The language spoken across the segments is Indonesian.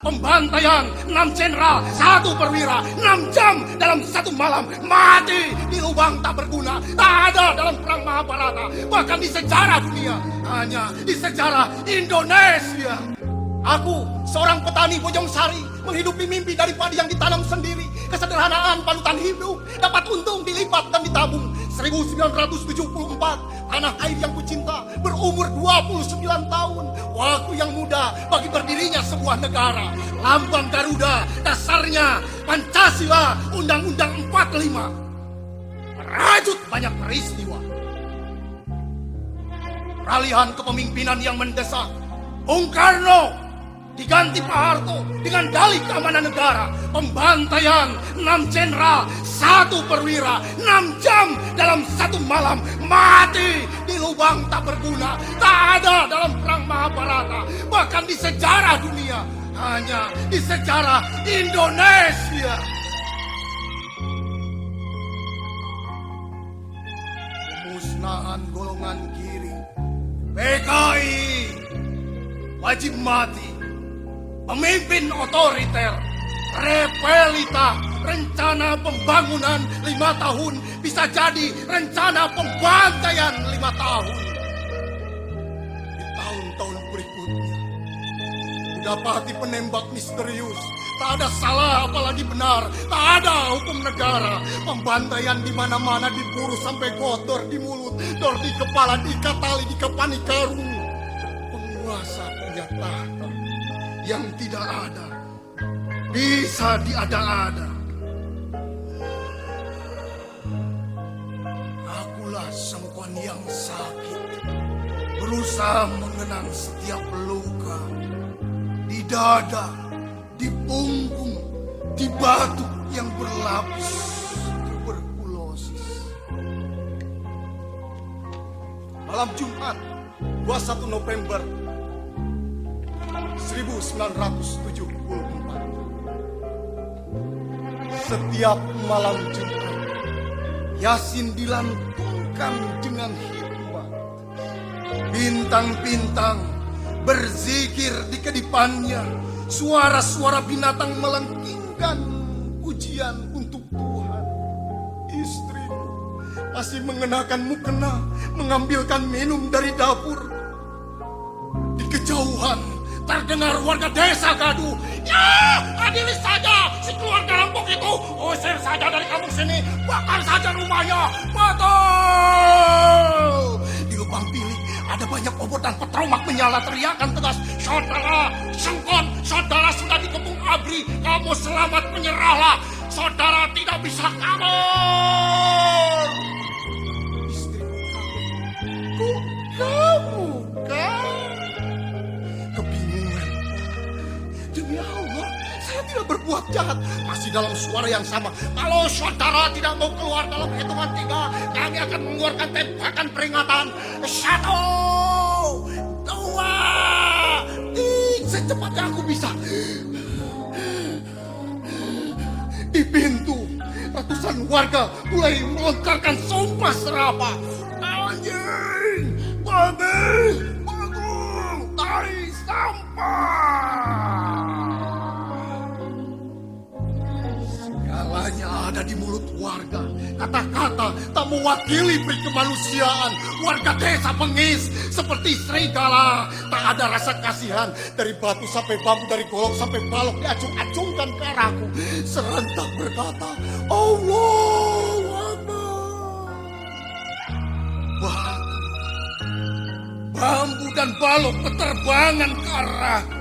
Pembantaian enam jenderal, satu perwira, enam jam dalam satu malam mati di lubang tak berguna, tak ada dalam perang Mahabharata, bahkan di sejarah dunia, hanya di sejarah Indonesia. Aku, seorang petani Bojong Sari, menghidupi mimpi dari padi yang ditanam sendiri. Kesederhanaan panutan hidup dapat untung dilipat dan ditabung. 1974, tanah air yang kucinta berumur 29 tahun. Waktu yang muda bagi berdirinya sebuah negara. Lambang Garuda, dasarnya Pancasila, Undang-Undang 45. Merajut banyak peristiwa. Peralihan kepemimpinan yang mendesak. Bung Karno diganti Pak Harto dengan dalih keamanan negara. Pembantaian enam jenderal, satu perwira, enam jam dalam satu malam mati di lubang tak berguna. Tak ada dalam perang Mahabharata, bahkan di sejarah dunia, hanya di sejarah Indonesia. Pemusnahan golongan kiri, PKI, wajib mati pemimpin otoriter, repelita, rencana pembangunan lima tahun bisa jadi rencana pembantaian lima tahun. Di tahun-tahun berikutnya, didapati penembak misterius, tak ada salah apalagi benar, tak ada hukum negara, pembantaian di mana-mana diburu sampai kotor di mulut, dor di kepala, diikat tali, dikepani karung. Yang tidak ada bisa diada-ada. Akulah sangkuan yang sakit, berusaha mengenang setiap luka di dada, di punggung, di batu yang berlapis. Malam Jumat, 21 November 1974. Setiap malam Jumat, Yasin dilantungkan dengan hikmat. Bintang-bintang berzikir di kedipannya. Suara-suara binatang melengkingkan pujian untuk Tuhan. Istrimu masih mengenakan mukena, mengambilkan minum dari dapur. Di kejauhan terdengar warga desa gaduh. Ya, adili saja si keluarga rampok itu. Usir saja dari kampung sini, bakar saja rumahnya. Betul. Di lubang bilik ada banyak obor dan petromak menyala teriakan tegas. Saudara, sengkon, saudara sudah dikepung abri. Kamu selamat menyerahlah. Saudara tidak bisa kabur. Kaget. Kok kamu tidak berbuat jahat. Masih dalam suara yang sama. Kalau saudara tidak mau keluar dalam hitungan tiga, kami akan mengeluarkan tembakan peringatan. Satu, dua, tiga. Secepatnya aku bisa. Di pintu, ratusan warga mulai melontarkan sumpah serapah. Anjing, babi, bagung, tai sampah. Ada di mulut warga. Kata-kata tak mewakili kemanusiaan. Warga desa bengis seperti serigala. Tak ada rasa kasihan. Dari batu sampai bambu, dari golok sampai balok diacung-acungkan ke arahku. Serentak berkata, Allah Akbar. Wah, bambu dan balok berterbangan ke arahku.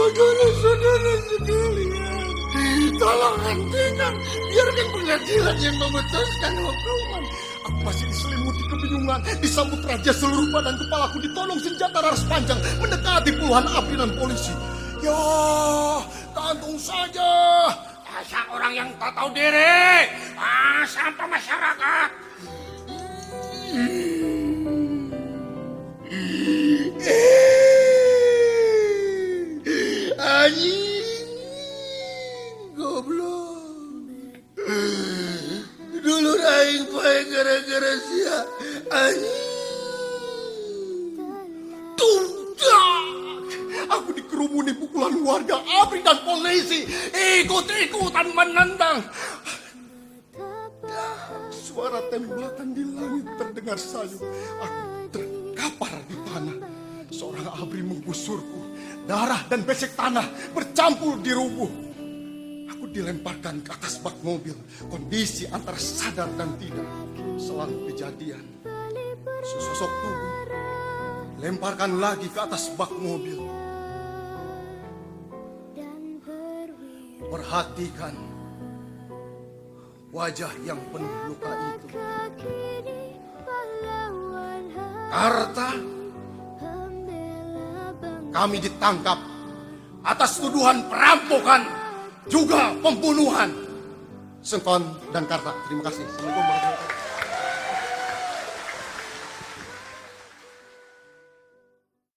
Saudara-saudara sekalian, tolong hentikan, biarkan pengadilan yang memutuskan hukuman. Aku masih diselimuti kebingungan, disambut raja seluruh badan kepalaku ditolong senjata raras panjang mendekati puluhan api dan polisi. Ya, gantung saja. Asal orang yang tak tahu diri, ah, sampah masyarakat. Gara-gara sia anjing. Tung dikerumuni pukulan warga ABRI dan polisi ikut-ikutan menendang. Suara tembakan di langit terdengar sayu. Aku terkapar di tanah. Seorang ABRI menggusurku. Darah dan besek tanah bercampur di rubuh. Aku dilemparkan ke atas bak mobil. Kondisi antara sadar dan tidak. Selang kejadian. Sesosok tubuh. Lemparkan lagi ke atas bak mobil. Perhatikan wajah yang penuh luka itu. Karta, kami ditangkap atas tuduhan perampokan juga pembunuhan. Sengkon dan Karta, terima kasih. Assalamualaikum warahmatullahi wabarakatuh.